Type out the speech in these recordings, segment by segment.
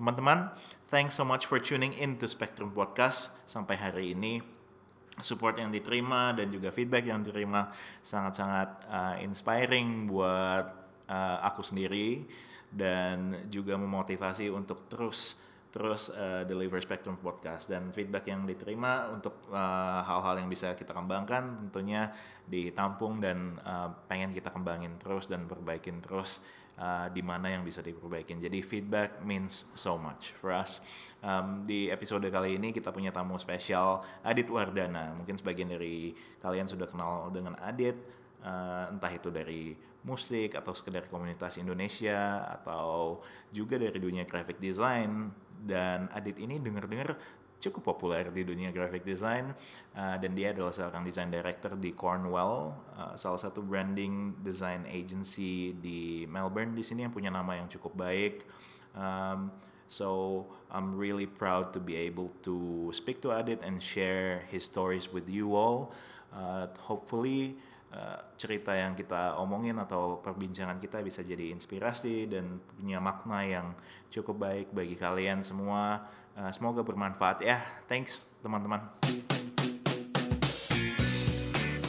Teman-teman, thanks so much for tuning in to Spectrum Podcast. Sampai hari ini. Support yang diterima dan juga feedback yang diterima sangat-sangat uh, inspiring buat uh, aku sendiri dan juga memotivasi untuk terus terus uh, deliver Spectrum Podcast. Dan feedback yang diterima untuk uh, hal-hal yang bisa kita kembangkan tentunya ditampung dan uh, pengen kita kembangin terus dan perbaikin terus uh, di mana yang bisa diperbaikin. Jadi feedback means so much for us. Um, di episode kali ini kita punya tamu spesial Adit Wardana. Mungkin sebagian dari kalian sudah kenal dengan Adit, uh, entah itu dari musik atau sekedar komunitas Indonesia atau juga dari dunia graphic design dan Adit ini dengar-dengar cukup populer di dunia graphic design uh, dan dia adalah seorang design director di Cornwell, uh, salah satu branding design agency di Melbourne di sini yang punya nama yang cukup baik. Um, so I'm really proud to be able to speak to Adit and share his stories with you all. Uh, hopefully uh, cerita yang kita omongin atau perbincangan kita bisa jadi inspirasi dan punya makna yang cukup baik bagi kalian semua. Uh, semoga bermanfaat ya. Thanks teman-teman.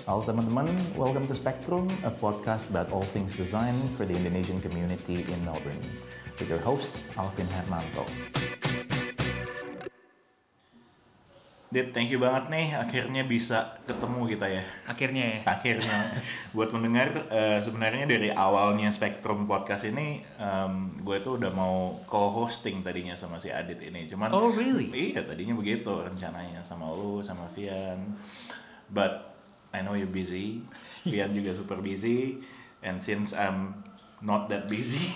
Halo teman-teman, welcome to Spectrum, a podcast about all things design for the Indonesian community in Melbourne. With your host, Alvin Hermanto. Dit, thank you banget nih. Akhirnya bisa ketemu kita ya. Akhirnya ya. Akhirnya. Buat mendengar, uh, sebenarnya dari awalnya Spectrum Podcast ini, um, gue tuh udah mau co-hosting tadinya sama si Adit ini. Cuman, Oh, really? Iya, tadinya begitu rencananya sama lu, sama Vian. But I know you're busy. Vian juga super busy. And since I'm not that busy,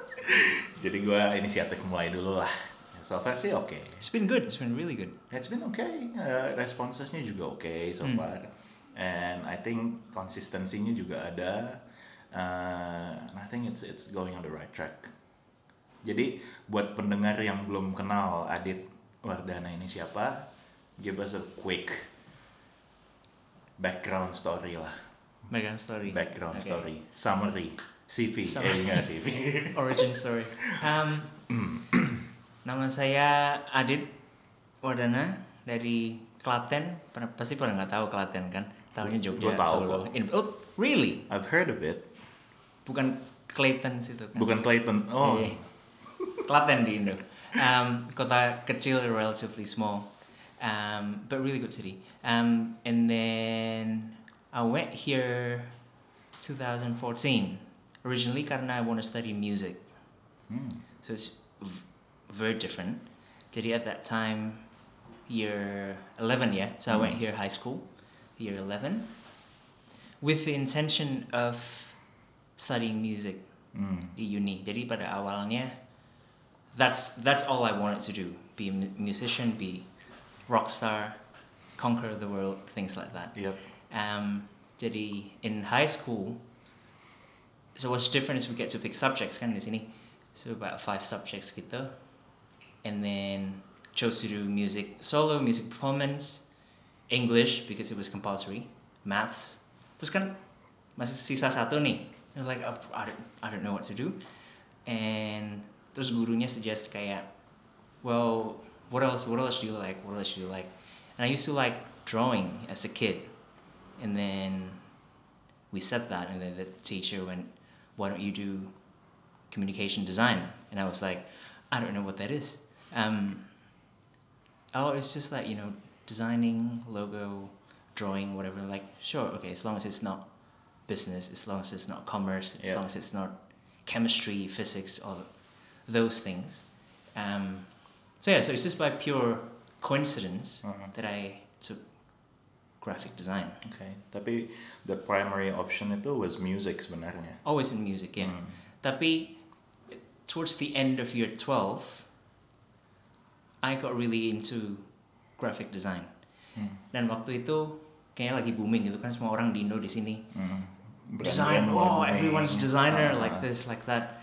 jadi gue inisiatif mulai dulu lah. So far sih oke. Okay. It's been good. It's been really good. It's been okay. Uh, responsesnya juga oke okay so Hmm. far. And I think konsistensinya juga ada. Uh, and I think it's it's going on the right track. Jadi buat pendengar yang belum kenal Adit Wardana ini siapa, give us a quick background story lah. Background story. Background Okay. story, summary, CV, Summary. eh enggak CV. Origin story. Um, nama saya Adit Wardana dari Klaten. Pasti pernah nggak tahu Klaten kan? Tahunya Jogja. Gua tahu Solo. In- oh, really? I've heard of it. Bukan Clayton situ kan? Bukan Clayton. Oh, Iya. Klaten di Indo. Um, kota kecil, relatively small, um, but really good city. Um, and then I went here 2014 originally karena I want to study music. Hmm. So it's very different. Jadi at that time, year 11, yeah. So I went here high school, year 11, with the intention of studying music di uni. Jadi pada awalnya, that's that's all I wanted to do: be a musician, be rock star, conquer the world, things like that. Yep. Um, jadi in high school, so what's different is we get to pick subjects kan di sini. So about five subjects gitu, and then chose to do music solo, music performance, English because it was compulsory, maths. Terus kan masih sisa satu nih. Was like oh, I don't, I don't know what to do, and terus gurunya suggest kayak, well, what else? What else do you like? What else do you like? And I used to like drawing as a kid, and then we said that, and then the teacher went, "Why don't you do communication design?" And I was like, "I don't know what that is." Um, oh, it's just like you know, designing logo, drawing, whatever. Like, sure, okay, as long as it's not business, as long as it's not commerce, as Yeah. long as it's not chemistry, physics, all those things. Um, so yeah, so it's just by pure coincidence Uh-huh. that I took graphic design. Okay, tapi the primary option itu was music sebenarnya. Always in music, yeah. Hmm. Tapi towards the end of year 12, I got really into graphic design. Hmm. Dan waktu itu kayaknya lagi booming gitu kan semua orang di Indo di sini. Hmm. Design, Brand-brand oh everyone's booming. designer Ah, like this, like that.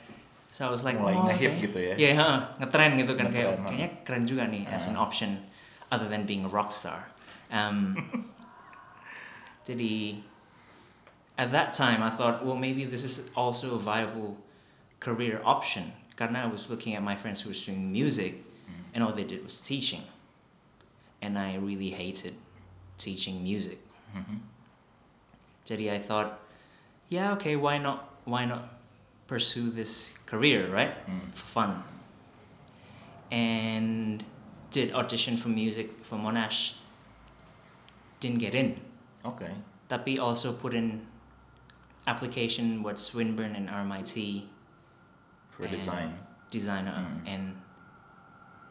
So I was like, Mulai oh, nge-hip okay. gitu ya? Iya, yeah, ngetren gitu kan kayak kayaknya keren juga nih as an Ah. option other than being a rock star. Um, jadi at that time I thought, well maybe this is also a viable career option karena I was looking at my friends who were doing music, and all they did was teaching, and I really hated teaching music. Mhm. Jadi I thought, yeah, okay, why not? Why not pursue this career, right? Mm. For fun. And did audition for music for Monash. Didn't get in. Oke. Tapi also put in application with Swinburne and RMIT. For and design. Designer Mm. and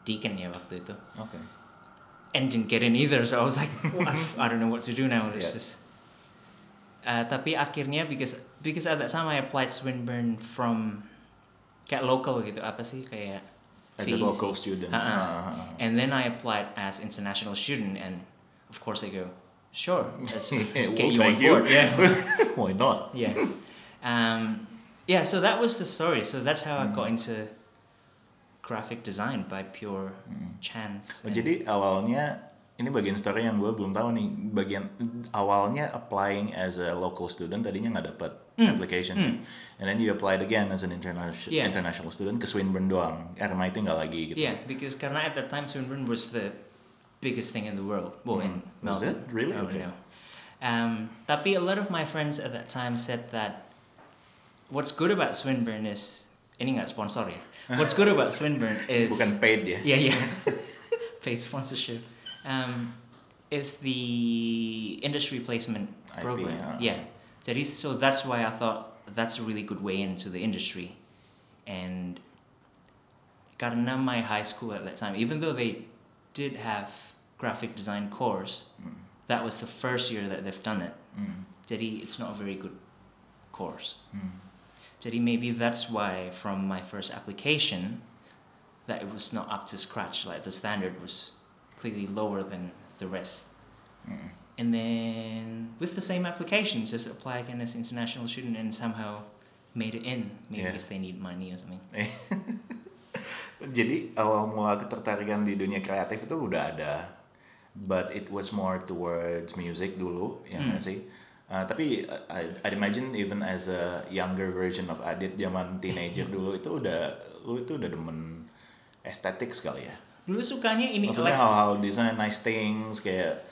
Deakin ya waktu itu. Oke. and didn't get in either. So I was like, "What? I don't know what to do now. This Yeah. is. Uh, tapi akhirnya because because at that time I applied Swinburne from kayak local gitu apa sih kayak As a local student. Uh-uh. Ah, and then I applied as international student and of course they go sure let's get we'll you on take you. yeah Why not? yeah um, yeah so that was the story so that's how I Mm. got into graphic design by pure Mm. chance Oh, jadi awalnya ini bagian story yang gue belum tahu nih. Bagian awalnya applying as a local student tadinya nggak dapet Hmm. application, Hmm. and then you applied again as an international Yeah. international student ke Swinburne doang. RMIT nggak lagi gitu. Yeah, because karena at that time Swinburne was the biggest thing in the world. Well, in Mm. Was Melbourne. it? Really? Oh, Okay. no. Um, tapi a lot of my friends at that time said that what's good about Swinburne is ini nggak sponsor ya. What's good about Swinburne is Bukan paid ya. yeah yeah paid sponsorship. Um, is the industry placement IP, program. ah. Yeah. Jadi so that's why I thought that's a really good way into the industry, and karena my high school at that time, even though they did have graphic design course, Mm. that was the first year that they've done it. Mm. Jadi it's not a very good course. Mm. Jadi maybe that's why from my first application that it was not up to scratch. Like the standard was clearly lower than the rest. Mm. And then with the same application, just apply again as international student and somehow made it in. Maybe Yeah. because they need money or something. Jadi awal mula ketertarikan di dunia kreatif itu udah ada, but it was more towards music dulu, ya nggak sih? Uh, tapi uh, I, I'd imagine even as a younger version of Adit zaman teenager dulu itu udah lu itu udah demen estetik sekali ya. Dulu sukanya ini Maksudnya like hal-hal design nice things kayak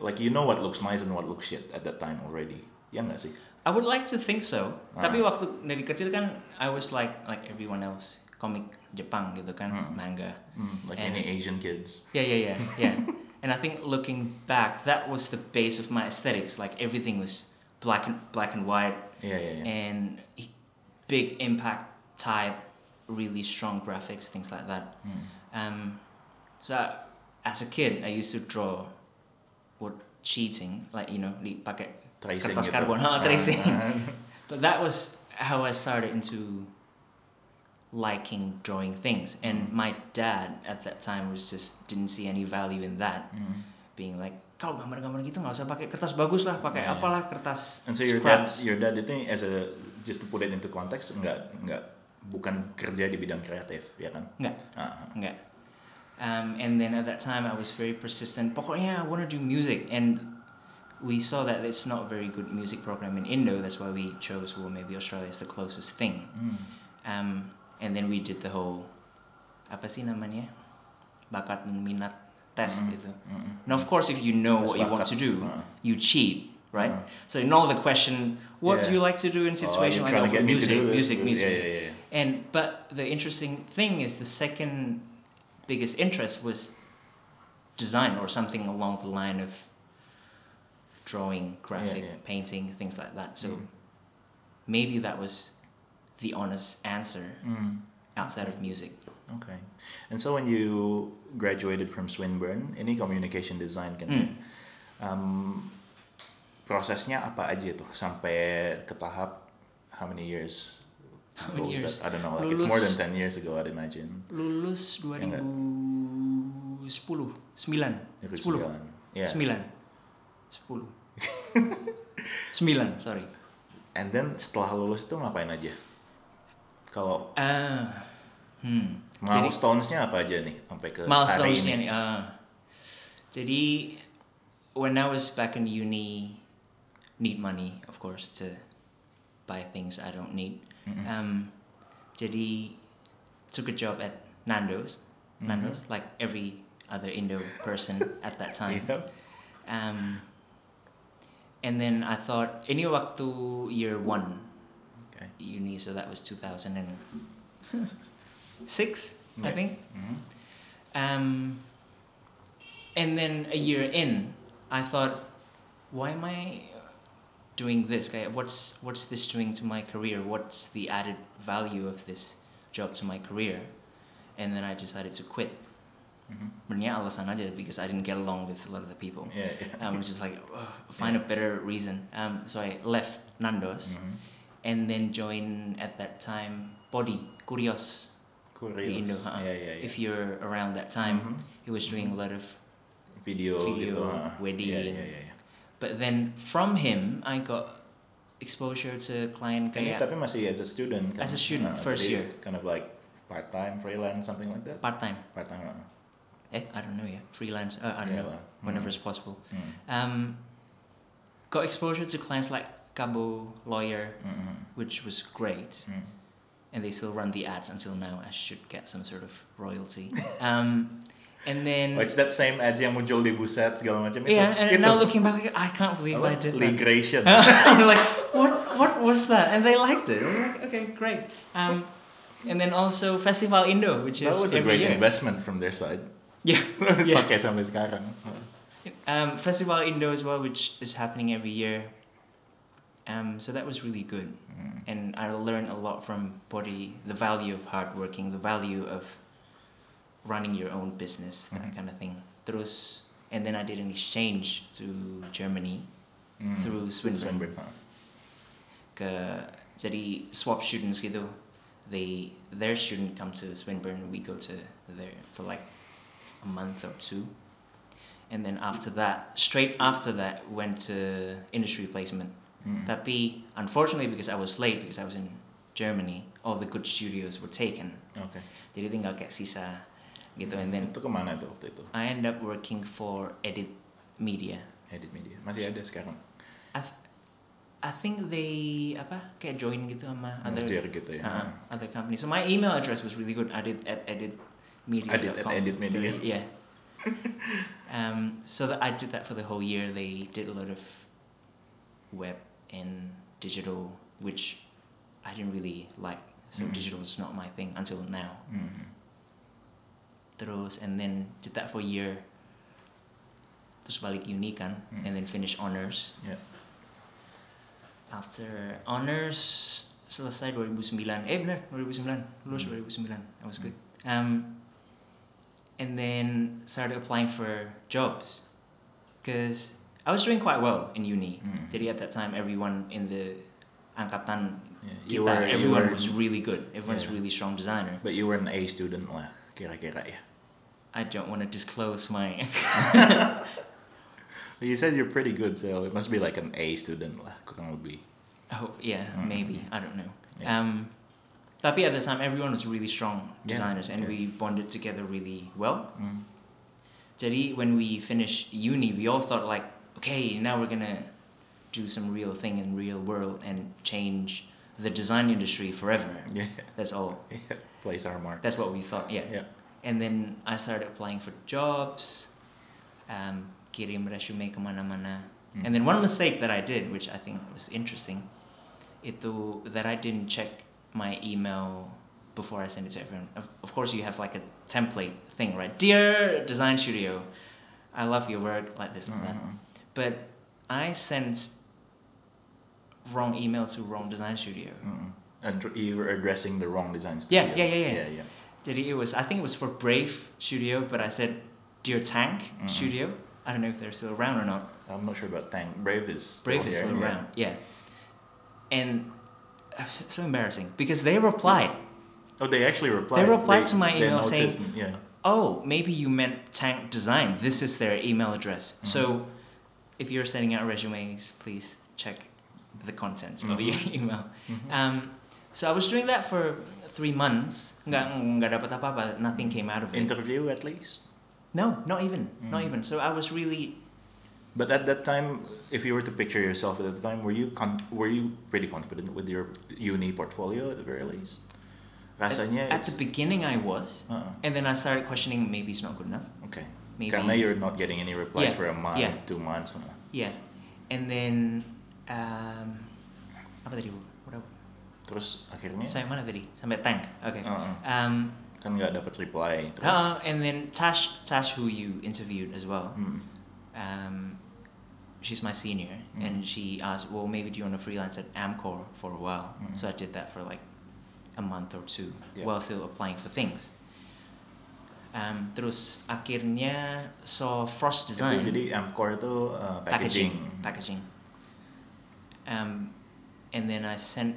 like you know what looks nice and what looks shit at that time already. Ya nggak sih? I would like to think so. Ah. Tapi waktu dari kecil kan I was like like everyone else, komik Jepang gitu kan, Hmm. manga. Hmm, like And- any Asian kids. Yeah, yeah, yeah, yeah. and I think looking back, that was the base of my aesthetics. Like everything was black and black and white, Iya iya iya. and big impact type, really strong graphics, things like that. Hmm. Um, so as a kid, I used to draw what cheating, like you know, pakai Tracing kertas gitu. karbon, Ah, tracing. ah. But that was how I started into liking drawing things. And Mm. my dad at that time was just didn't see any value in that, Hmm. being like, kalau gambar-gambar gitu nggak usah pakai kertas bagus lah, pakai Yeah, yeah. apalah kertas And so your dad, scraps. your dad itu as a just to put it into context nggak nggak bukan kerja di bidang kreatif ya kan? Nggak, Ah, nggak. Um, and then at that time I was very persistent. Pokoknya I want to do music, and we saw that it's not a very good music program in Indo. That's why we chose well maybe Australia is the closest thing. hmm. Um, and then we did the whole apa sih namanya bakat dan minat test Mm. itu. Mm-mm. Now of course if you know Tes what you want to do, Uh. you cheat, right? Uh. So you know the question, what do you like to do in Oh, situation you're like that? to get me to music, music, music, Yeah, music. yeah, yeah. And but the interesting thing is the second biggest interest was design or something along the line of drawing, graphic, yeah. painting, things like that. So Mm. maybe that was the honest answer Mm. outside of music. Okay. And so when you graduated from Swinburne, ini communication design kan? Hmm. Um, prosesnya apa aja tuh sampai ke tahap how many years? How many years? that? I don't know. Like it's more than Lulus- 10 years ago, I'd imagine. Lulus Ya nggak? 2010, 9, 10, 2009. Yeah. 9, 10, 9, sorry. And then setelah lulus itu ngapain aja? Kalau Ah, hmm. Milestones-nya apa aja nih sampai ke milestones-nya nih. ah. jadi when I was back in uni, need money of course to buy things I don't need. Mm-mm. Um, jadi took a job at Nando's. Mhm. Nando's, like every other Indo person at that time. Yeah. Um, and then I thought, ini waktu year one Okay. uni, so that was 2006, I Yeah. think. Mhm. Um, and then a year in, I thought, why am I doing this? What's what's this doing to my career? What's the added value of this job to my career? And then I decided to quit. Mhm. Sebenarnya alasan aja because I didn't get along with a lot of the people. Yeah. yeah. Um, I was just like, "Ugh, find a better reason. Um, so I left Nando's Mhm. And then join at that time Body Curios Curious. di Indo. uh-uh. Yeah, yeah, yeah. If you're around that time, Mhm. he was doing a lot of. video, Video, gitu. ah. wedding. Yeah, yeah, yeah. yeah. But then from him, I got exposure to client Ini kayak tapi masih as a student kan? As a student, Ah, first year. Kind of like part time, freelance, something like that. part time. Part time. ah. Eh, I don't know yeah, freelance. Uh, I don't Yeah know. lah. Whenever Mm. it's possible. Mm. Um, got exposure to clients like Cabo Lawyer, Mm, which was great. mm, and they still run the ads until now. I should get some sort of royalty. Um, and then Oh, it's that same ads yang muncul di buset segala macam itu. yeah, and itu. now looking back, like, I can't believe I Apa? did that. Ligration. I'm like, what? What was that? And they liked it. Like, okay, great. Um, and then also Festival Indo, which is that was a great year. investment from their side. Yeah, yeah. Pakai sampai sekarang. Um, Festival Indo as well, which is happening every year. Um, so that was really good, Mm. and I learned a lot from Body, the value of hard working, the value of running your own business, that Mhm. kind of thing. Terus, and then I did an exchange to Germany Mm. through Swinburne. Swinburne. ke jadi swap students gitu they their student come to Swinburne we go to there for like a month or two and then after that straight after that went to industry placement Mm. tapi unfortunately because I was late because I was in Germany all the good studios were taken Oke. jadi tinggal kayak sisa gitu and then Itu ke mana tuh waktu itu? I end up working for Edit Media Edit media. Masih ada sekarang. I, th- I think they apa kayak join gitu sama other Merger gitu ya. uh, other companies. So my email address was really good. I did at editmedia.com. Edit at editmedia. Yeah. um, so that I did that for the whole year. They did a lot of web and digital, which I didn't really like. So Mhm. digital is not my thing until now. Mm. Terus and then did that for a year. Terus balik uni kan, Mhm. and then finish honors. Yeah. After honors selesai 2009. Eh benar 2009. Lulus Hmm. 2009. That was good. Um, and then started applying for jobs because I was doing quite well in uni. Hmm. Jadi at that time everyone in the angkatan Yeah. kita, were, everyone were, was really good. Everyone's Yeah. really strong designer. but you were an A student lah, kira-kira ya. I don't want to disclose my. You said you're pretty good, so it must be like an A student lah, kurang lebih. oh yeah, Mm. maybe I don't know. Yeah. Um, tapi at the time everyone was really strong Yeah, designers and yeah. we bonded together really well. Mm. Jadi when we finished uni, we all thought like, okay, now we're gonna do some real thing in real world and change the design industry forever. Yeah. That's all. yeah. Place our mark. That's what we thought. Yeah. Yeah. And then I started applying for jobs, um, kirim resume kemana-mana. Mm. And then one mistake that I did, which I think was interesting, itu that I didn't check my email before I sent it to everyone. Of, of course, you have like a template thing, right? Dear design studio, I love your work, like this, like that. But I sent wrong email to wrong design studio. Mm-mm. Ad- you were addressing the wrong design studio. yeah, yeah, yeah. yeah, yeah. Jadi it was, I think it was for Brave Studio, but I said Dear Tank Mhm. Studio. I don't know if they're still around or not. I'm not sure about Tank. Brave is still Brave is still yeah. around, yeah. And uh, so embarrassing because they replied, Oh, they actually replied. They replied to my email saying- yeah. "Oh, maybe you meant Tank Design. This is their email address." Mm-hmm. So, if you're sending out resumes, please check the contents of your email. Mhm. Um, so I was doing that for three months. Nggak nggak dapat apa-apa. Nothing came out of it. Interview at least. no, not even, not Mm. even. So I was really But at that time, if you were to picture yourself at the time, were you con- were you pretty confident with your uni portfolio at the very least? rasanya at, at the beginning I was, Uh-uh. and then I started questioning maybe it's not good enough. Okay. Maybe Karena you're not getting any replies Yeah, for a month, yeah. two months. yeah, and then um, apa tadi? Bu? Terus akhirnya Sampai mana tadi? Sampai tank. Okay. Uh-uh. Um, kan nggak dapat reply terus. uh, and then Tash, Tash, who you interviewed as well. Hmm. um, she's my senior, Mm. and she asked, "Well, maybe do you want to freelance at Amcor for a while?" Mm. So I did that for like a month or two, Yeah. while still applying for things. Um, terus akhirnya so Frost Itu Design jadi Amcor itu uh, packaging. packaging. Um, and then I sent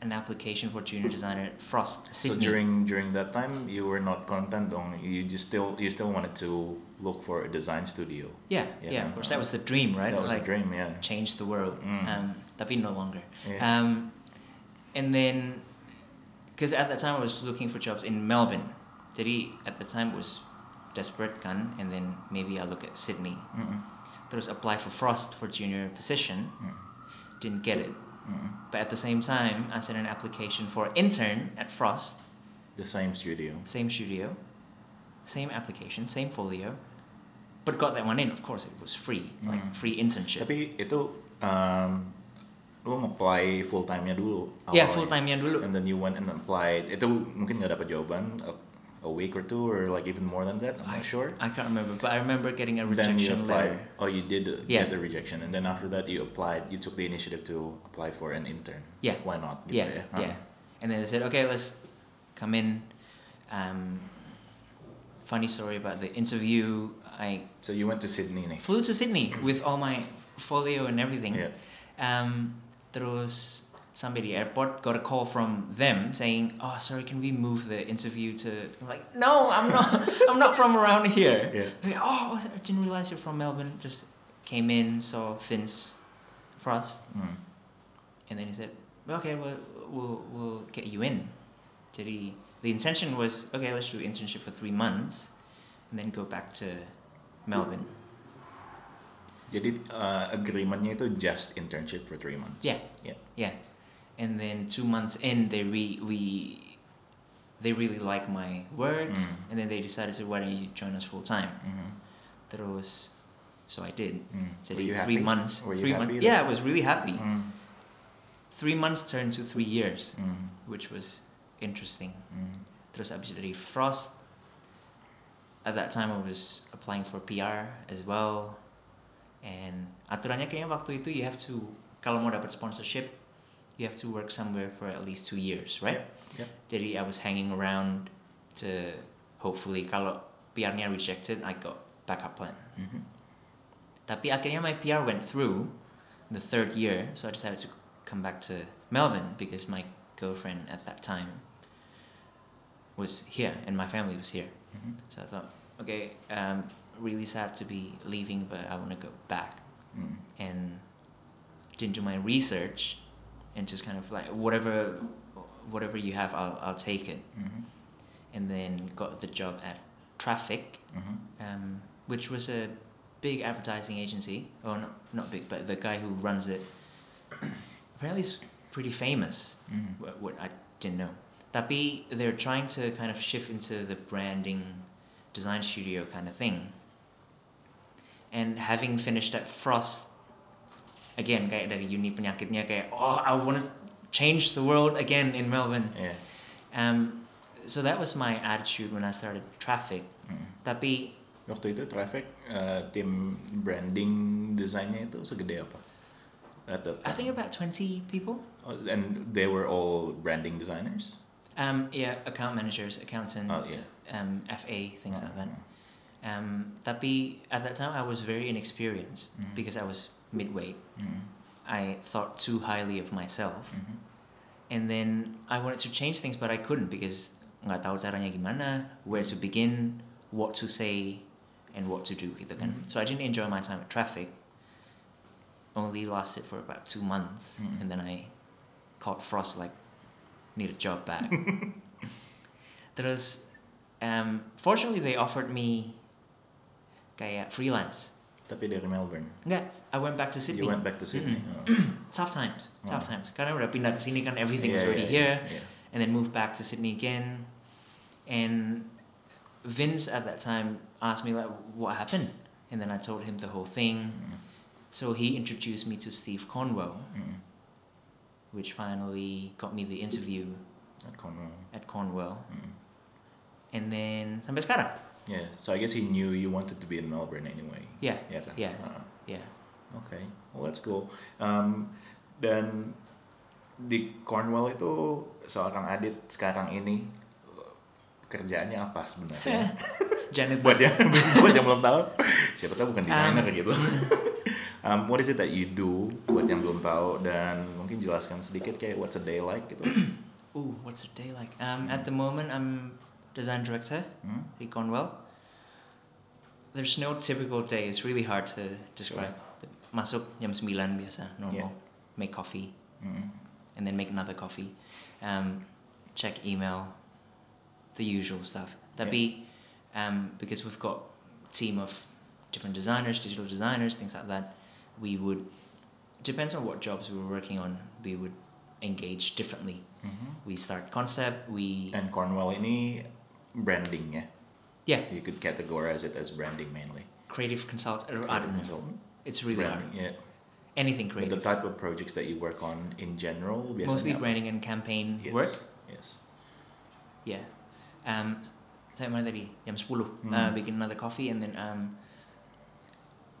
an application for junior designer at Frost Sydney. So during during that time you were not content on you just still you still wanted to look for a design studio. yeah, Yeah, yeah, of course, that was the dream, right? That was Like, a dream, yeah. change the world. Mm. Um, tapi no longer. Yeah. Um, and then, because at that time I was looking for jobs in Melbourne. Jadi at the time was desperate kan, and then maybe I'll look at Sydney. Mm-mm. Terus apply for Frost for junior position. Mm. Didn't get it. Mm-mm. But at the same time, I sent an application for intern at Frost, The same studio. same studio, same application, same folio. But got that one in, of course, it was free, like free internship. Tapi itu um, lo nge-apply full time-nya dulu. yeah, full time yang dulu. And then you went and applied. Itu mungkin nggak dapat jawaban a, week or two or like even more than that. I'm not sure. I can't remember, but I remember getting a rejection then you applied. letter. Oh, you did Yeah. get the rejection, and then after that you applied. You took the initiative to apply for an intern. Yeah. Why not? Yeah, ya? Huh. yeah. And then they said, okay, let's come in. Um, funny story about the interview. I So you went to Sydney flew to Sydney with all my folio and everything. Yeah. Um, terus sampai di airport got a call from them saying, "Oh, sorry, can we move the interview to?" I'm like, "No, I'm not. I'm not from around here." Yeah. Like, oh, I didn't realize you're from Melbourne. Just came in, saw Vince Frost, Hmm. and then he said, "Okay, well, we'll we'll get you in." Jadi the intention was, okay, let's do internship for three months, and then go back to Melbourne. Jadi uh, agreementnya itu just internship for three months. Yeah. Yeah. Yeah, and then two months in, they re we they really like my work, Mm. and then they decided to why don't you join us full time? Mhm. Terus, so I did. Mm. So three happy? months. Three months. Yeah, I was really happy. Mm. Three months turned to three years, which was interesting. Terus abis dari Frost. At that time, I was applying for PR as well, and aturannya kayaknya waktu itu you have to kalau mau dapat sponsorship, you have to work somewhere for at least two years, right? Yep. Jadi I was hanging around to hopefully kalau PR-nya rejected, I got backup plan. Mhm. Tapi akhirnya my PR went through the third year, so I decided to come back to Melbourne because my girlfriend at that time was here and my family was here. Mhm. So I thought, okay, um, really sad to be leaving, but I want to go back Mm. and didn't do my research and just kind of like whatever whatever you have I'll, I'll take it Mhm. and then got the job at Traffic Mhm. um, which was a big advertising agency or not, not big but the guy who runs it apparently is pretty famous Mm. what, what I didn't know tapi they're trying to kind of shift into the branding design studio kind of thing and having finished at Frost again kayak dari uni penyakitnya kayak oh I want to change the world again in Melbourne Yeah. um, so that was my attitude when I started Traffic Mm. tapi Waktu itu Traffic uh, tim branding desainnya itu segede apa? At that I think about 20 people Oh, and they were all branding designers. um, yeah account managers accountant Oh yeah. um, FA things like that Uh, Um, tapi at that time I was very inexperienced Mhm. because I was midweight. mm. I thought too highly of myself, Mhm. and then I wanted to change things, but I couldn't because nggak tahu caranya gimana, where to begin, what to say, and what to do gitu kan. Mhm. So I didn't enjoy my time at traffic. Only lasted for about two months, Mhm. and then I caught frost like need a job back. Terus, um, fortunately they offered me kayak freelance. Tapi dari Melbourne. Enggak, I went back to Sydney. You went back to Sydney. Mm. Oh. Tough times, tough Oh. times. Karena udah pindah ke sini kan everything was already yeah, here. yeah. and then moved back to Sydney again. And Vince at that time asked me like, "What happened?" And then I told him the whole thing. Mm. So he introduced me to Steve Cornwell, Mm. which finally got me the interview At Cornwell. at Cornwell. Mm. And then sampai sekarang. Yeah, so I guess he knew you wanted to be in Melbourne anyway. Yeah, Yeah kan? yeah. Ah, yeah. okay, well that's cool. Um, dan di Cornwall itu seorang Adit sekarang ini uh, kerjaannya apa sebenarnya? Janet buat yang buat yang belum tahu, siapa tahu bukan desainer Um, gitu. um, what is it that you do buat yang belum tahu dan mungkin jelaskan sedikit kayak what's a day like gitu. Ooh, what's a day like? Um, at the moment, I'm design director at Cornwell. There's no typical day. It's really hard to describe. Masuk jam 9 biasa, normal. Yeah. Make coffee, Mm. and then make another coffee. Um, check email, the usual stuff. Tapi, um, because we've got a team of different designers, digital designers, things like that, we would, depends on what jobs we were working on, we would engage differently. Mhm. We start concept, we, And Cornwell ini branding ya. yeah, You could categorize it as branding mainly. creative consult, or I don't know. Consultant. It's really branding, hard. yeah. Anything But the creative. type of projects that you work on in general Mostly branding and campaign Yes. work. Yes. Yeah. Um, saya mana tadi? Jam 10. Hmm. Uh, bikin another coffee and then um,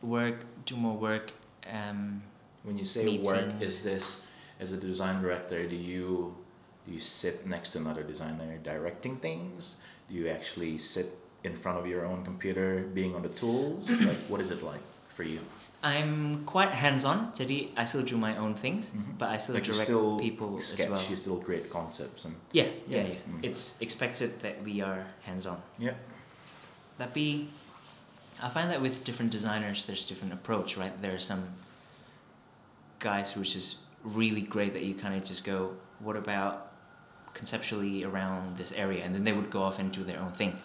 work, do more work. Um, When you say work, is this as a design director? Do you do you sit next to another designer directing things? Do you actually sit in front of your own computer, being on the tools? like, what is it like for you? I'm quite hands-on. Jadi I still do my own things, Mhm. but I still like direct still people sketch, as well. you still create concepts, and Yeah, yeah, Yeah. yeah. Mm. It's expected that we are hands-on. yeah, That be, I find that with different designers, there's different approach, right? There are some guys who are just really great that you kind of just go, what about conceptually around this area? And then they would go off and do their own thing.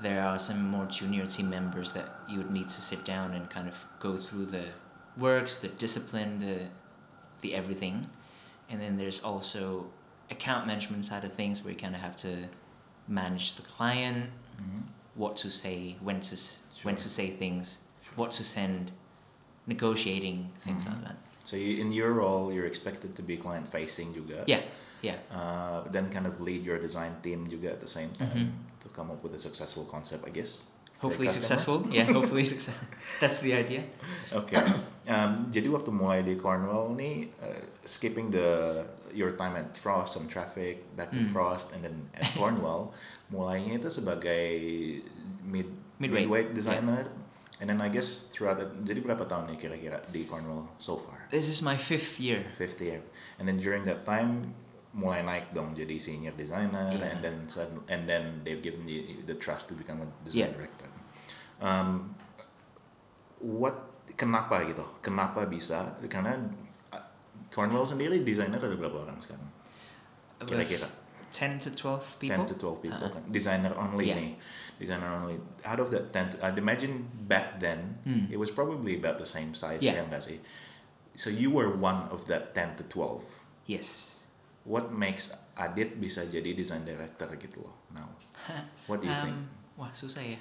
There are some more junior team members that you would need to sit down and kind of go through the works, the discipline, the the everything. And then there's also account management side of things where you kind of have to manage the client, Mhm. what to say, when to s when to say things, Sure. what to send, negotiating things Mhm. like that. So you, in your role, you're expected to be client facing juga. Yeah, yeah, Uh, but then kind of lead your design team juga at the same time Mhm. to come up with a successful concept, I guess. hopefully successful. Yeah, hopefully success. That's the idea. Oke. Um, jadi waktu mulai di Cornwell nih, uh, skipping the your time at Frost and traffic, back to Hmm. Frost, and then at Cornwell, mulainya itu sebagai mid Midweight. midweight designer. And then I guess throughout it, jadi berapa tahun nih kira-kira di Cornwall so far? This is my fifth year. Fifth year. And then during that time, mulai naik dong jadi senior designer, Yeah. and then and then they've given you the trust to become a design Yeah. director. Um, what kenapa gitu? Kenapa bisa? Karena uh, Cornwall sendiri desainer ada berapa orang sekarang? Kira-kira 10 to 12 people. 10 to 12 people Uh-uh. kan. Designer only Yeah. nih. Designer only. Out of that 10 I'd imagine back then Hmm. it was probably about the same size Yeah. sih? So you were one of that 10 to 12. Yes. What makes Adit bisa jadi design director gitu loh now? What do you think? Um, wah, susah ya.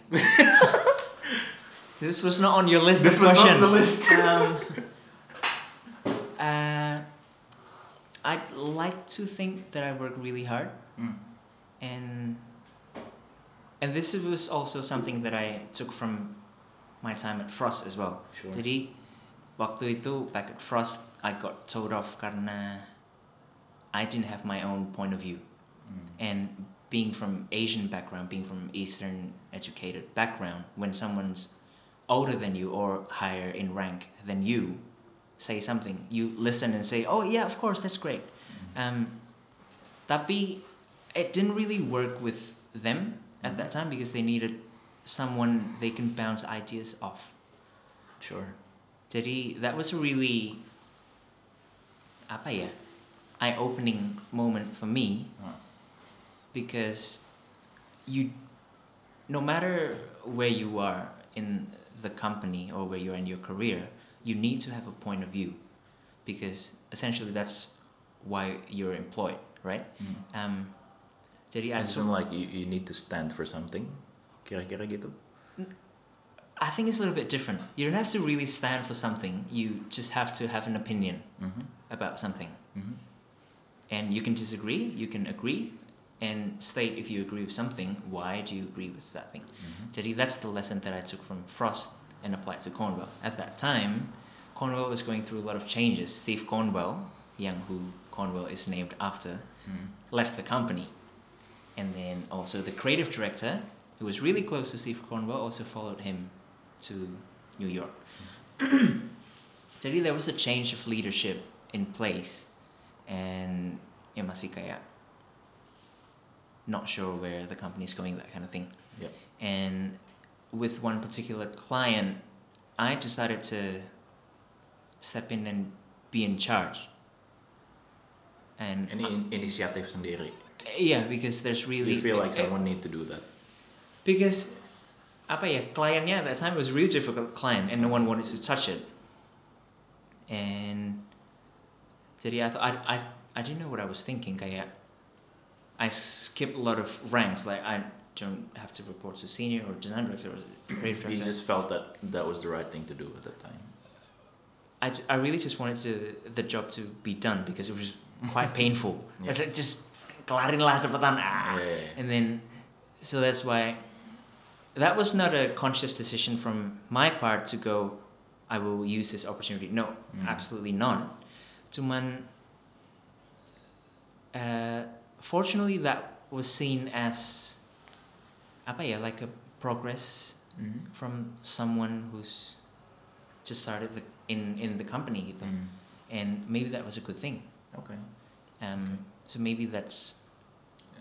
this was not on your list This of was not on the list. um, uh, I'd like to think that I work really hard, Hmm. and and this was also something that I took from my time at Frost as well. Sure. Jadi waktu itu back at Frost, I got told off karena I didn't have my own point of view Hmm. and being from Asian background, being from Eastern educated background, when someone's older than you or higher in rank than you say something, you listen and say, "Oh yeah, of course, that's great." Um, tapi it didn't really work with them at that time because they needed someone they can bounce ideas off. Sure. Jadi that was a really apa ya eye-opening moment for me Ah. because you no matter where you are in the company or where you're in your career you need to have a point of view because essentially that's why you're employed right Hmm. um, Jadi I It's took, like you, you need to stand for something. Kira-kira gitu. I think it's a little bit different. You don't have to really stand for something. You just have to have an opinion Mhm. about something. Mhm. And you can disagree, you can agree, and state if you agree with something, why do you agree with that thing? Mhm. Jadi that's the lesson that I took from Frost and applied to Cornwell. At that time, Cornwell was going through a lot of changes. Steve Cornwell, young who Cornwell is named after, Mhm. left the company. And then also the creative director, who was really close to Steve Cornwell, also followed him to New York. Jadi there was a change of leadership in place and ya masih kayak not sure where the company is going, that kind of thing. Yep. And with one particular client, I decided to step in and be in charge. And Ini in- inisiatif sendiri. Yeah, because there's really You feel like someone need to do that. because apa ya kliennya at that time it was a really difficult client and no one wanted to touch it. And jadi I thought I I I didn't know what I was thinking kayak I skipped a lot of ranks like I don't have to report to senior or design director or creative You just felt that that was the right thing to do at that time. I, I really just wanted to the job to be done because it was quite painful. Yeah. It's just kelarin lah cepetan ah. Yeah. And then so that's why that was not a conscious decision from my part to go I will use this opportunity. No, Mm. absolutely not. Cuman uh, fortunately that was seen as apa ya like a progress Mhm. from someone who's just started the, in in the company gitu. Mm. and maybe that was a good thing Okay. um, so maybe that's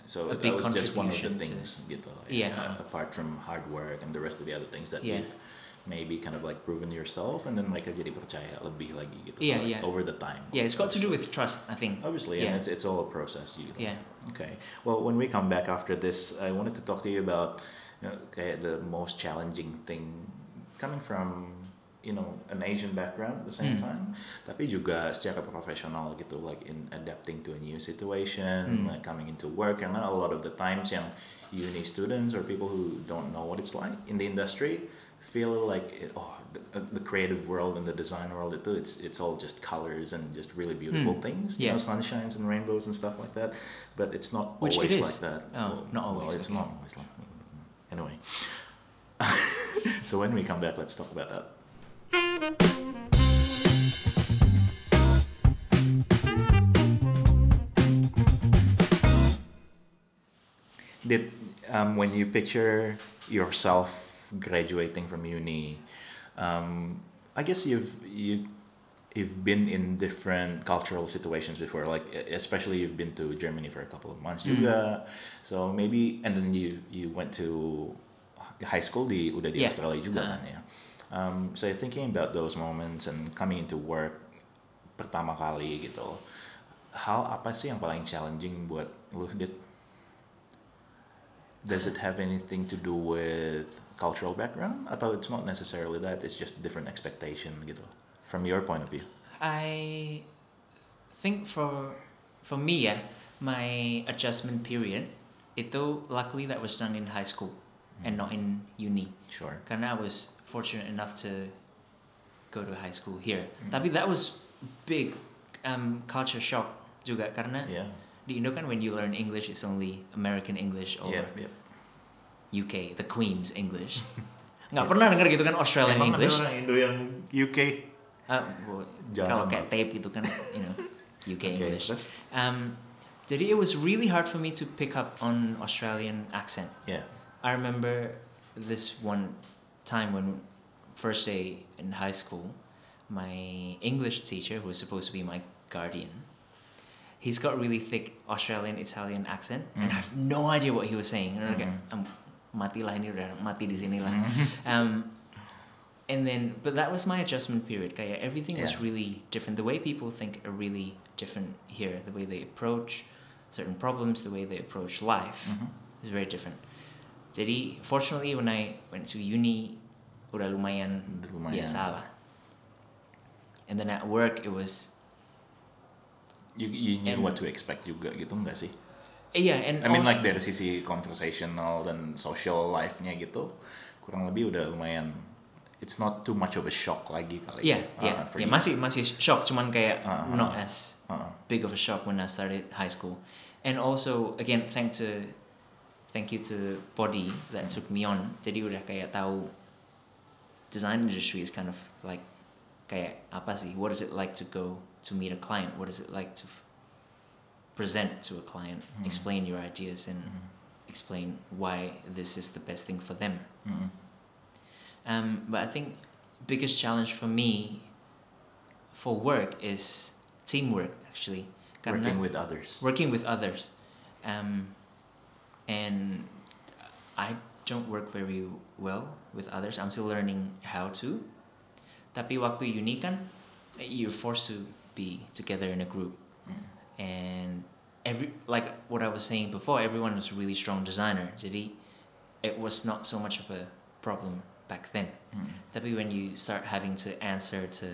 So A that big was just one of the to- things, like, Yeah. uh, apart from hard work and the rest of the other things that Yeah. you've maybe kind of like proven yourself, and then mereka jadi percaya lebih lagi gitu. Yeah, like, yeah. Over the time. yeah it's got to do with trust i think Obviously, Yeah. and it's it's all a process. You yeah Okay. Well, when we come back after this, I wanted to talk to you about you know, kayak the most challenging thing coming from you know an Asian background at the same Hmm. time, tapi juga secara profesional gitu, like in adapting to a new situation, Hmm. like coming into work, karena a lot of the times yang uni students or people who don't know what it's like in the industry feel like it, oh the, uh, the creative world and the design world itu it's it's all just colors and just really beautiful Hmm. things Yeah. you know sunshines and rainbows and stuff like that but it's not Which always is. like that Oh, not well, always, it's okay. not always like anyway so when we come back let's talk about that did um, when you picture yourself graduating from uni um, i guess you've you you've been in different cultural situations before like especially you've been to germany for a couple of months Mm. juga so maybe and then you you went to high school di udah di Yeah. australia juga Uh. kan ya um, so thinking about those moments and coming into work pertama kali gitu. Hal apa sih yang paling challenging buat lu? Dit does it have anything to do with cultural background? Atau it's not necessarily that it's just different expectation gitu? From your point of view. I think for for me yeah my adjustment period itu luckily that was done in high school and not in uni sure karena I was fortunate enough to go to high school here. Hmm. Tapi that was big um, culture shock juga karena yeah di Indo kan when you learn English it's only American English or yeah, yeah. UK, the Queen's English. Nggak Yeah. pernah denger gitu kan Australian Emang English. orang Indo yang UK Ah, well, kalau kayak tape itu kan you know UK Oke, English. Um, jadi it was really hard for me to pick up on Australian accent. yeah I remember this one time when first day in high school, my English teacher, who was supposed to be my guardian, he's got really thick Australian Italian accent, and I have no idea what he was saying. And I'm like. "Am, mati lah ini udah mati di sini lah. Mhm. Um, and then, but that was my adjustment period. Kayak everything was really different. The way people think are really different here. The way they approach certain problems, the way they approach life Mhm. is very different. Jadi, fortunately, when I went to uni, udah lumayan, Lumayan. biasa lah. And then at work, it was you, you knew And- what to expect juga gitu enggak sih Iya, and I mean also- like dari sisi conversational dan social life-nya gitu kurang lebih udah lumayan it's not too much of a shock lagi kali Iya, uh, iya, for iya, masih masih shock, cuman kayak Uh-uh. not as Uh-uh. big of a shock when I started high school. And also again, thank to thank you to Body that took me on. Jadi udah kayak tahu design industry is kind of like kayak apa sih? What is it like to go to meet a client? What is it like to f- present to a client? Hmm. Explain your ideas and Mhm. explain why this is the best thing for them. Mm-mm. Um, but I think biggest challenge for me for work is teamwork actually. Karena- working with others working with others. Um, and I don't work very well with others. I'm still learning how to. Tapi waktu uni kan, you're forced to be together in a group. Mm. And every like what I was saying before, everyone was a really strong designer. Jadi it was not so much of a problem back then. Mm. Tapi when you start having to answer to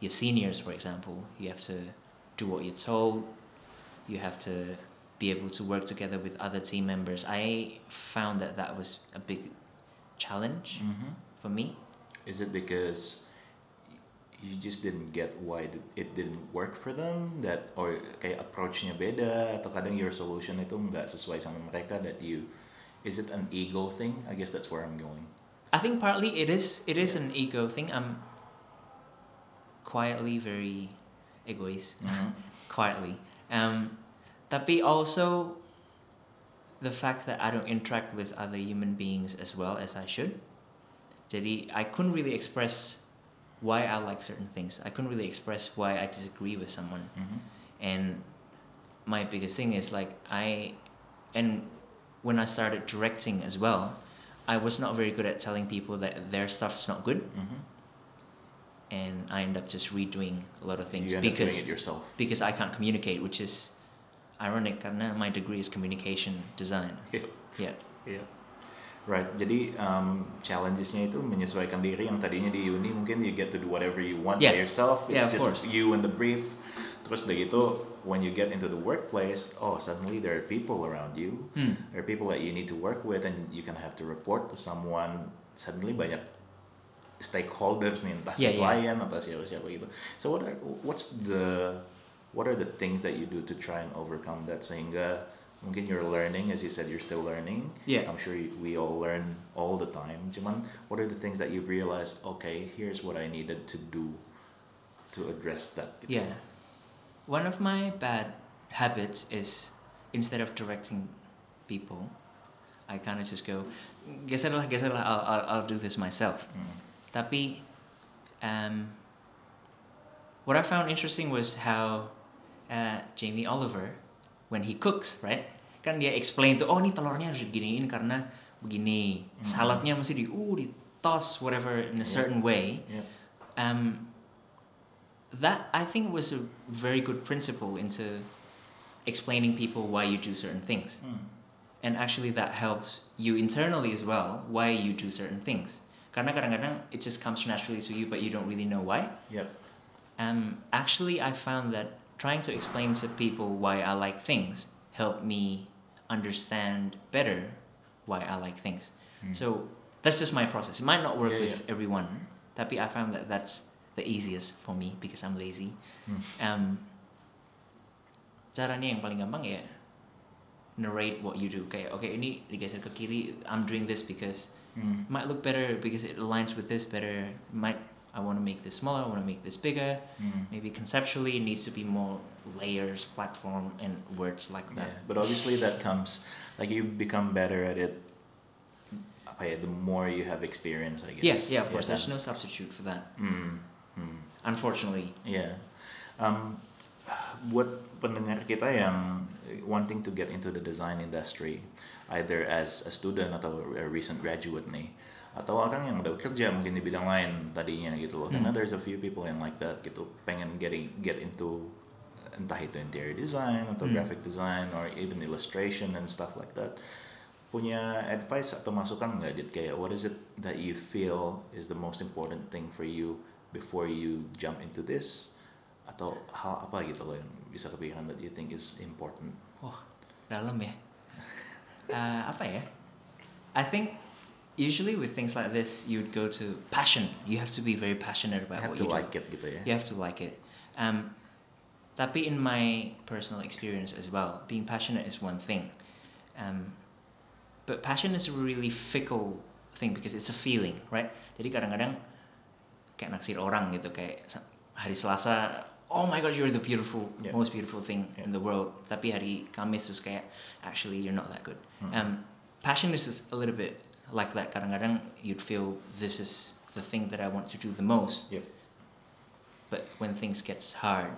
your seniors, for example, you have to do what you're told. You have to be able to work together with other team members. I found that that was a big challenge Mhm. for me. Is it because you just didn't get why it didn't work for them that or kayak approach-nya beda atau kadang your solution itu nggak sesuai sama mereka that you is it an ego thing? I guess that's where I'm going. I think partly it is it is an ego thing. I'm quietly very egoist. Mhm. quietly. Um, tapi also the fact that I don't interact with other human beings as well as I should. Jadi I couldn't really express why I like certain things. I couldn't really express why I disagree with someone. Mhm. And my biggest thing is like I and when I started directing as well, I was not very good at telling people that their stuff's not good Mhm. and I end up just redoing a lot of things You end up doing because because I can't communicate, which is ironic karena my degree is communication design. Yeah. Yeah. Iya. Right, jadi um, challengesnya itu menyesuaikan diri yang tadinya di uni mungkin you get to do whatever you want Yeah. by yourself. It's Yeah, just course. you and the brief. Terus udah gitu, when you get into the workplace, oh suddenly there are people around you. Hmm. There are people that you need to work with and you can have to report to someone. Suddenly banyak stakeholders nih, entah si Yeah, yeah. klien atau siapa-siapa gitu. So what are, what's the what are the things that you do to try and overcome that sehingga mungkin you're learning as you said you're still learning Yeah. I'm sure we all learn all the time cuman what are the things that you've realized okay here's what I needed to do to address that gitu. Yeah. One of my bad habits is instead of directing people, I kind of just go, geser lah, geser lah, I'll, I'll, I'll do this myself. Hmm. Tapi, um, what I found interesting was how uh, Jamie Oliver, when he cooks, right? Kan dia explain tuh, oh ini telurnya harus diginiin karena begini. Mhm. Saladnya mesti di, uh, di toss whatever in a Yeah. certain way. Yeah. Um, that I think was a very good principle into explaining people why you do certain things. Hmm. And actually that helps you internally as well why you do certain things. Karena kadang-kadang it just comes naturally to you but you don't really know why. Yep. Um, actually I found that trying to explain to people why I like things helped me understand better why I like things. Hmm. So that's just my process. It might not work Yeah, with everyone, That be I found that that's the easiest for me because I'm lazy. Hmm. Um, caranya yang paling gampang ya narrate what you do. Kayak oke ini digeser ke kiri, I'm doing this because it might look better because it aligns with this better. Might I want to make this smaller, I want to make this bigger. Hmm. Maybe conceptually it needs to be more layers, platform, and words like Yeah, that. but obviously that comes like you become better at it. Ya, the more you have experience, I Yeah, guess. yeah, of course. There's no substitute for that, Hmm. Hmm. unfortunately. Yeah. Um, buat pendengar kita yang wanting to get into the design industry, either as a student atau a recent graduate nih, atau orang yang udah kerja mungkin di bidang lain tadinya gitu loh. Karena Hmm. there's a few people yang like that gitu, pengen getting get into entah itu interior design atau Hmm. graphic design or even illustration and stuff like that. Punya advice atau masukan nggak Dit? Kayak what is it that you feel is the most important thing for you before you jump into this? Atau hal apa gitu loh yang bisa kepikiran that you think is important? Wah, dalam ya. Uh, apa ya? I think usually with things like this, you would go to passion. You have to be very passionate about have what to you like do. it gitu ya. You have to like it. Um, tapi in my personal experience as well, being passionate is one thing. Um, but passion is a really fickle thing because it's a feeling, right? Jadi kadang-kadang kayak naksir orang gitu kayak hari Selasa, oh my god, you're the beautiful, Yeah. most beautiful thing Yeah. in the world. Tapi hari Kamis terus kayak actually you're not that good. Hmm. Um, passion is just a little bit like that. Kadang-kadang you'd feel this is the thing that I want to do the most. Yep. But when things gets hard,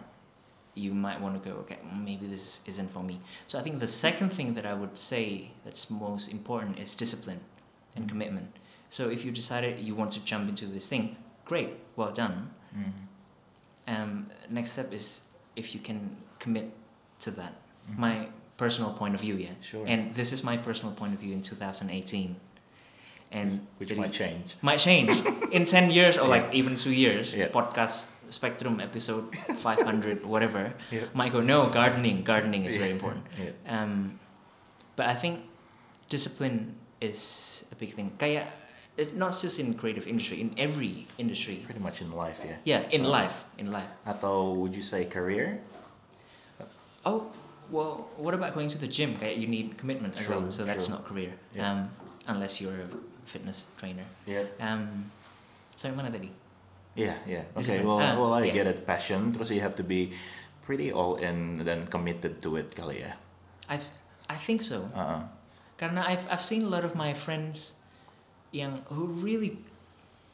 you might want to go, okay, maybe this isn't for me. So I think the second thing that I would say that's most important is discipline and Mhm. commitment. So if you decided you want to jump into this thing, great, well done. Mhm. Um, next step is if you can commit to that. Mhm. My personal point of view, yeah. Sure. And this is my personal point of view in 2018. And Which might change. might change in 10 years or Yeah. like even two years Yeah. podcast spectrum episode 500 whatever Yeah. might go no gardening gardening is very important Yeah. um, but i think discipline is a big thing kayak it's not just in creative industry in every industry Pretty much in life ya. yeah in life in life Atau would you say career? oh well what about going to the gym kayak you need commitment as well True, so that's true. not career Yeah. um, unless you're a fitness trainer Yeah. um, so tadi Yeah, yeah. Okay, well, ah, well, I yeah. get it. Passion, terus you have to be pretty all in and then committed to it kali ya. I th- I think so. Uh-uh. Karena I've I've seen a lot of my friends yang who really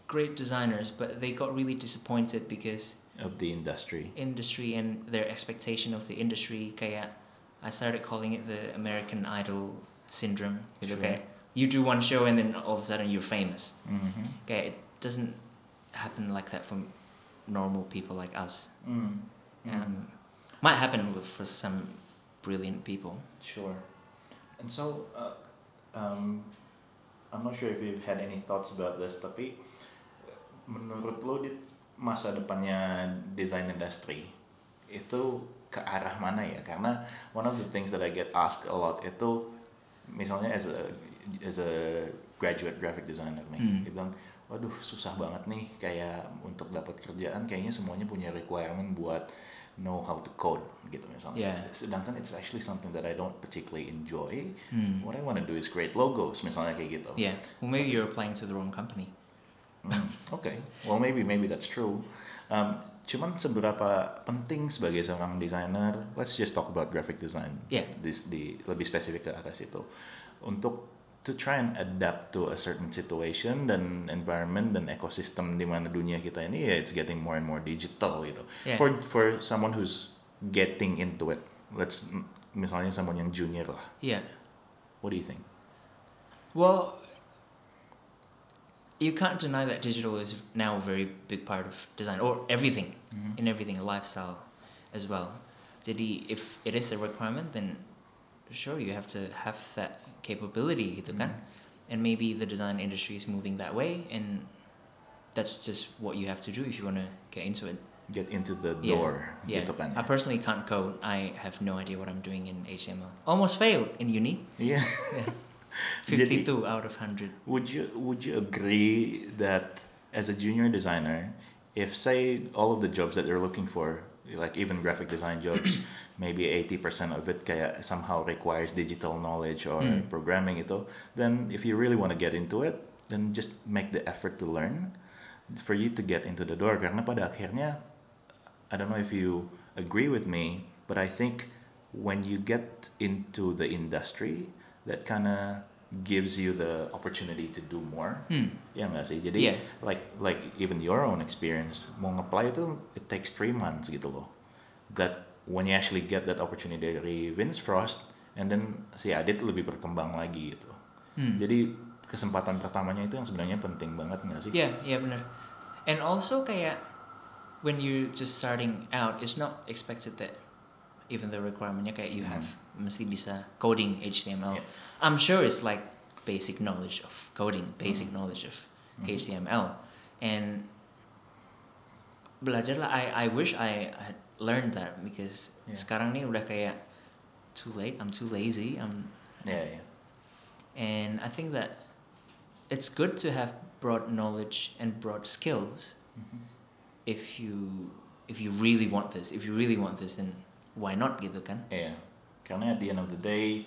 great designers but they got really disappointed because Of the industry. industry and their expectation of the industry kayak I started calling it the American Idol syndrome. Gitu, Sure. kayak you do one show and then all of a sudden you're famous. Mhm. Kayak it doesn't happen like that for normal people like us. Mm. Mm. Um, might happen with, for some brilliant people. Sure. And so, uh, um, I'm not sure if you've had any thoughts about this, tapi menurut lo di masa depannya design industry itu ke arah mana ya? Karena one of the things that I get asked a lot itu misalnya as a as a graduate graphic designer nih, Hmm. dia bilang, waduh susah banget nih kayak untuk dapat kerjaan kayaknya semuanya punya requirement buat know how to code gitu misalnya. Yeah. Sedangkan it's actually something that I don't particularly enjoy. Hmm. What I want to do is create logos misalnya kayak gitu. Yeah. Well, maybe you're applying to the wrong company. Hmm, okay. Well, maybe maybe that's true. Um, cuman seberapa penting sebagai seorang desainer? Let's just talk about graphic design. Yeah. This di lebih spesifik ke arah situ. Untuk to try and adapt to a certain situation dan environment dan ekosistem di mana dunia kita ini ya it's getting more and more digital gitu. Yeah. For for someone who's getting into it, let's misalnya someone yang junior lah. Yeah. What do you think? Well, you can't deny that digital is now a very big part of design or everything Mhm. in everything, lifestyle as well. Jadi, if it is a requirement, then sure you have to have that capability, gitu kan? Mhm. And maybe the design industry is moving that way, and that's just what you have to do if you want to get into it. Get into the Yeah, door Yeah. gitu kan. I personally can't code. I have no idea what I'm doing in HTML. Almost failed in uni. Yeah. Jadi- 52 out of 100. Would you would you agree that as a junior designer, if say all of the jobs that you're looking for, like even graphic design jobs, maybe 80% of it kaya somehow requires digital knowledge or Hmm. programming itu, then if you really want to get into it, then just make the effort to learn for you to get into the door karena pada akhirnya I don't know if you agree with me, but I think when you get into the industry, that kind of gives you the opportunity to do more. Hmm. Ya nggak sih? Jadi Yeah. like like even your own experience mau nge-apply itu it takes three months gitu loh. That when you actually get that opportunity dari Vince Frost and then si Adit lebih berkembang lagi gitu. Hmm. Jadi kesempatan pertamanya itu yang sebenarnya penting banget nggak sih? Yeah, yeah, benar. And also kayak when you're just starting out, it's not expected that even the requirementnya kayak you have mesti bisa coding HTML. Yeah. I'm sure it's like basic knowledge of coding, basic Mhm. knowledge of Mhm. HTML, and belajar lah. I I wish I had learned that because Yeah. sekarang nih udah kayak too late. I'm too lazy. I'm Yeah, yeah. and I think that it's good to have broad knowledge and broad skills if you if you really want this. If you really want this, then why not gitu kan? Yeah. Karena at the end of the day,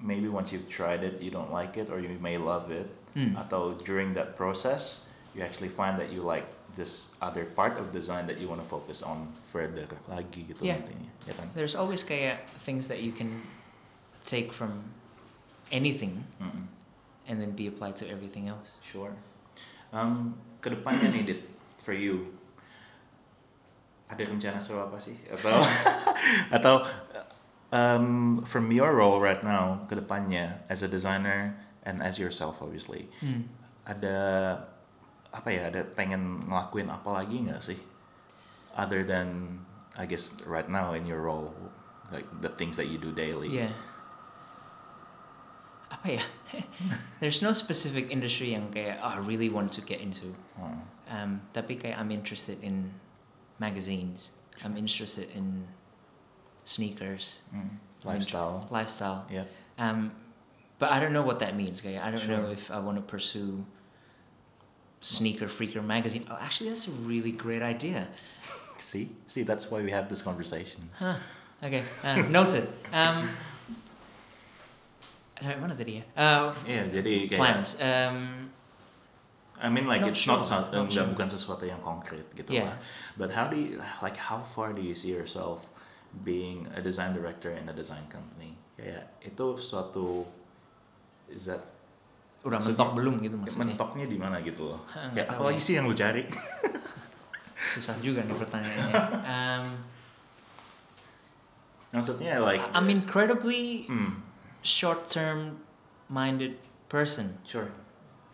maybe once you've tried it, you don't like it, or you may love it. Hmm. Atau during that process, you actually find that you like this other part of design that you want to focus on further lagi gitu Yeah. nantinya. Ya kan? There's always kayak things that you can take from anything Mm-mm. and then be applied to everything else. Sure. Um, kedepannya nih, Dit, for you, ada rencana seru apa sih? Atau atau um, from your role right now, kedepannya as a designer and as yourself obviously, Hmm. ada apa ya? Ada pengen ngelakuin apa lagi nggak sih? Other than I guess right now in your role, like the things that you do daily. Yeah. Apa ya? There's no specific industry yang kayak oh, I really want to get into. Oh, Um, tapi kayak I'm interested in magazines. I'm interested in sneakers, mm. Lifestyle. lifestyle. Yep. Um, but I don't know what that means. Kayak I don't know if I want to pursue Sneaker Freaker magazine. Oh, actually, that's a really great idea. See, see, that's why we have these conversations. Huh. Okay, uh, noted. Um, sorry, mana tadi ya? Uh, Iya, jadi kayak plans. Um, I mean like Not it's not sure, not enggak sure. bukan sesuatu yang konkret gitu Yeah. lah. But how do you like how far do you see yourself being a design director in a design company? Kayak itu suatu is that udah mentok belum gitu maksudnya? mentoknya di mana gitu loh. Kayak apa lagi ya. sih yang lu cari? Susah juga nih pertanyaannya. um, Maksudnya like I'm incredibly hmm, short-term minded person. sure.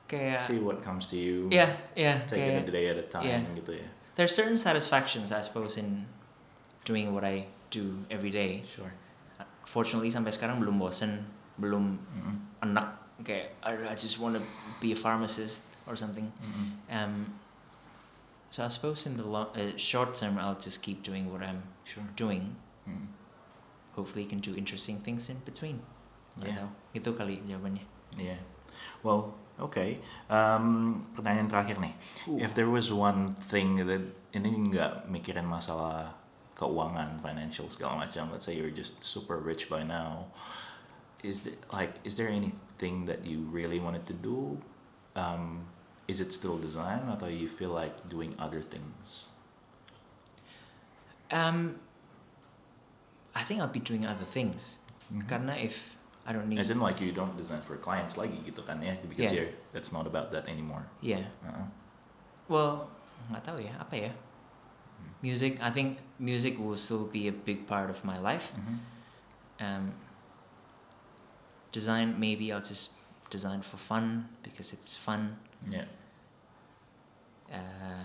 Kayak See what comes to you. yeah, yeah. Take kayak- it a day at a time yeah. gitu ya. There's certain satisfactions, I suppose, in doing what I do every day. Sure. Fortunately, sampai sekarang belum bosen, belum Mm-mm. enak. Kayak I, I just want to be a pharmacist or something. Mm-mm. Um, so I suppose in the long, uh, short term, I'll just keep doing what I'm Sure. doing. Mm. Hopefully, can do interesting things in between. Yeah. tahu. Itu kali jawabannya. Yeah. Well, okay. Um, pertanyaan terakhir nih. If there was one thing that ini nggak mikirin masalah keuangan, financial segala macam. Let's say you're just super rich by now. Is there, like is there anything that you really wanted to do? Um, is it still design or do you feel like doing other things? Um, I think I'll be doing other things. Mhm. Karena if I don't need, As in like you don't design for clients lagi gitu kan ya? Because Yeah. you're that's not about that anymore. yeah. Uh-uh. Well, nggak tahu ya apa ya. Music, I think music will still be a big part of my life. Mhm. Um, design, maybe I'll just design for fun because it's fun. Yeah. Uh,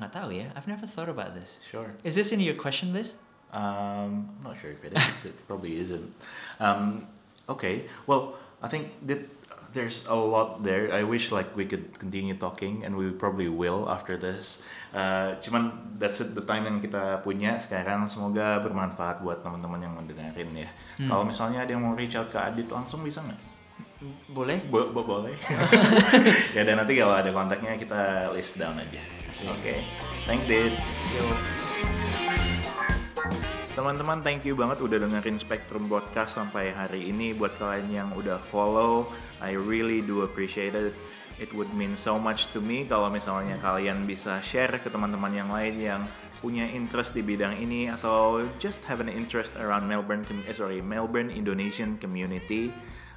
nggak tahu ya. I've never thought about this. Sure. Is this in your question list? Um, I'm not sure if it is. it probably isn't. Um, okay. Well, I think that there's a lot there. I wish like we could continue talking, and we probably will after this. Uh, cuman that's it, the time yang kita punya sekarang. Semoga bermanfaat buat teman-teman yang mendengarin ya. Hmm. Kalau misalnya ada yang mau reach out ke Adit langsung bisa nggak? Boleh? Bo- bo- boleh. ya dan nanti kalau ada kontaknya kita list down aja. Oke. Thanks, Dit. Yo. Teman-teman, thank you banget udah dengerin Spectrum Podcast sampai hari ini. Buat kalian yang udah follow, I really do appreciate it. It would mean so much to me kalau misalnya kalian bisa share ke teman-teman yang lain yang punya interest di bidang ini atau just have an interest around Melbourne, eh, sorry, Melbourne Indonesian community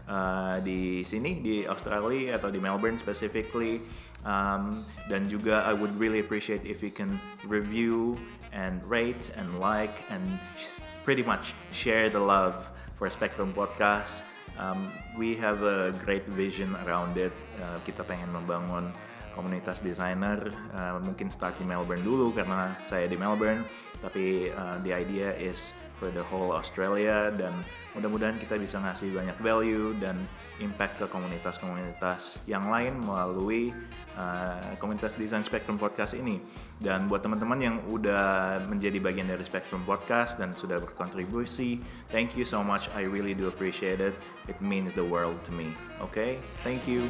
uh, di sini di Australia atau di Melbourne specifically. Um, dan juga I would really appreciate if you can review and rate and like and pretty much share the love for Spectrum Podcast. Um, we have a great vision around it. Uh, kita pengen membangun komunitas desainer. Uh, mungkin start di Melbourne dulu karena saya di Melbourne. Tapi uh, the idea is for the whole Australia dan mudah-mudahan kita bisa ngasih banyak value dan impact ke komunitas-komunitas yang lain melalui uh, komunitas Design Spectrum Podcast ini. Dan buat teman-teman yang udah menjadi bagian dari Spectrum Podcast dan sudah berkontribusi, thank you so much. I really do appreciate it. It means the world to me. Okay? Thank you.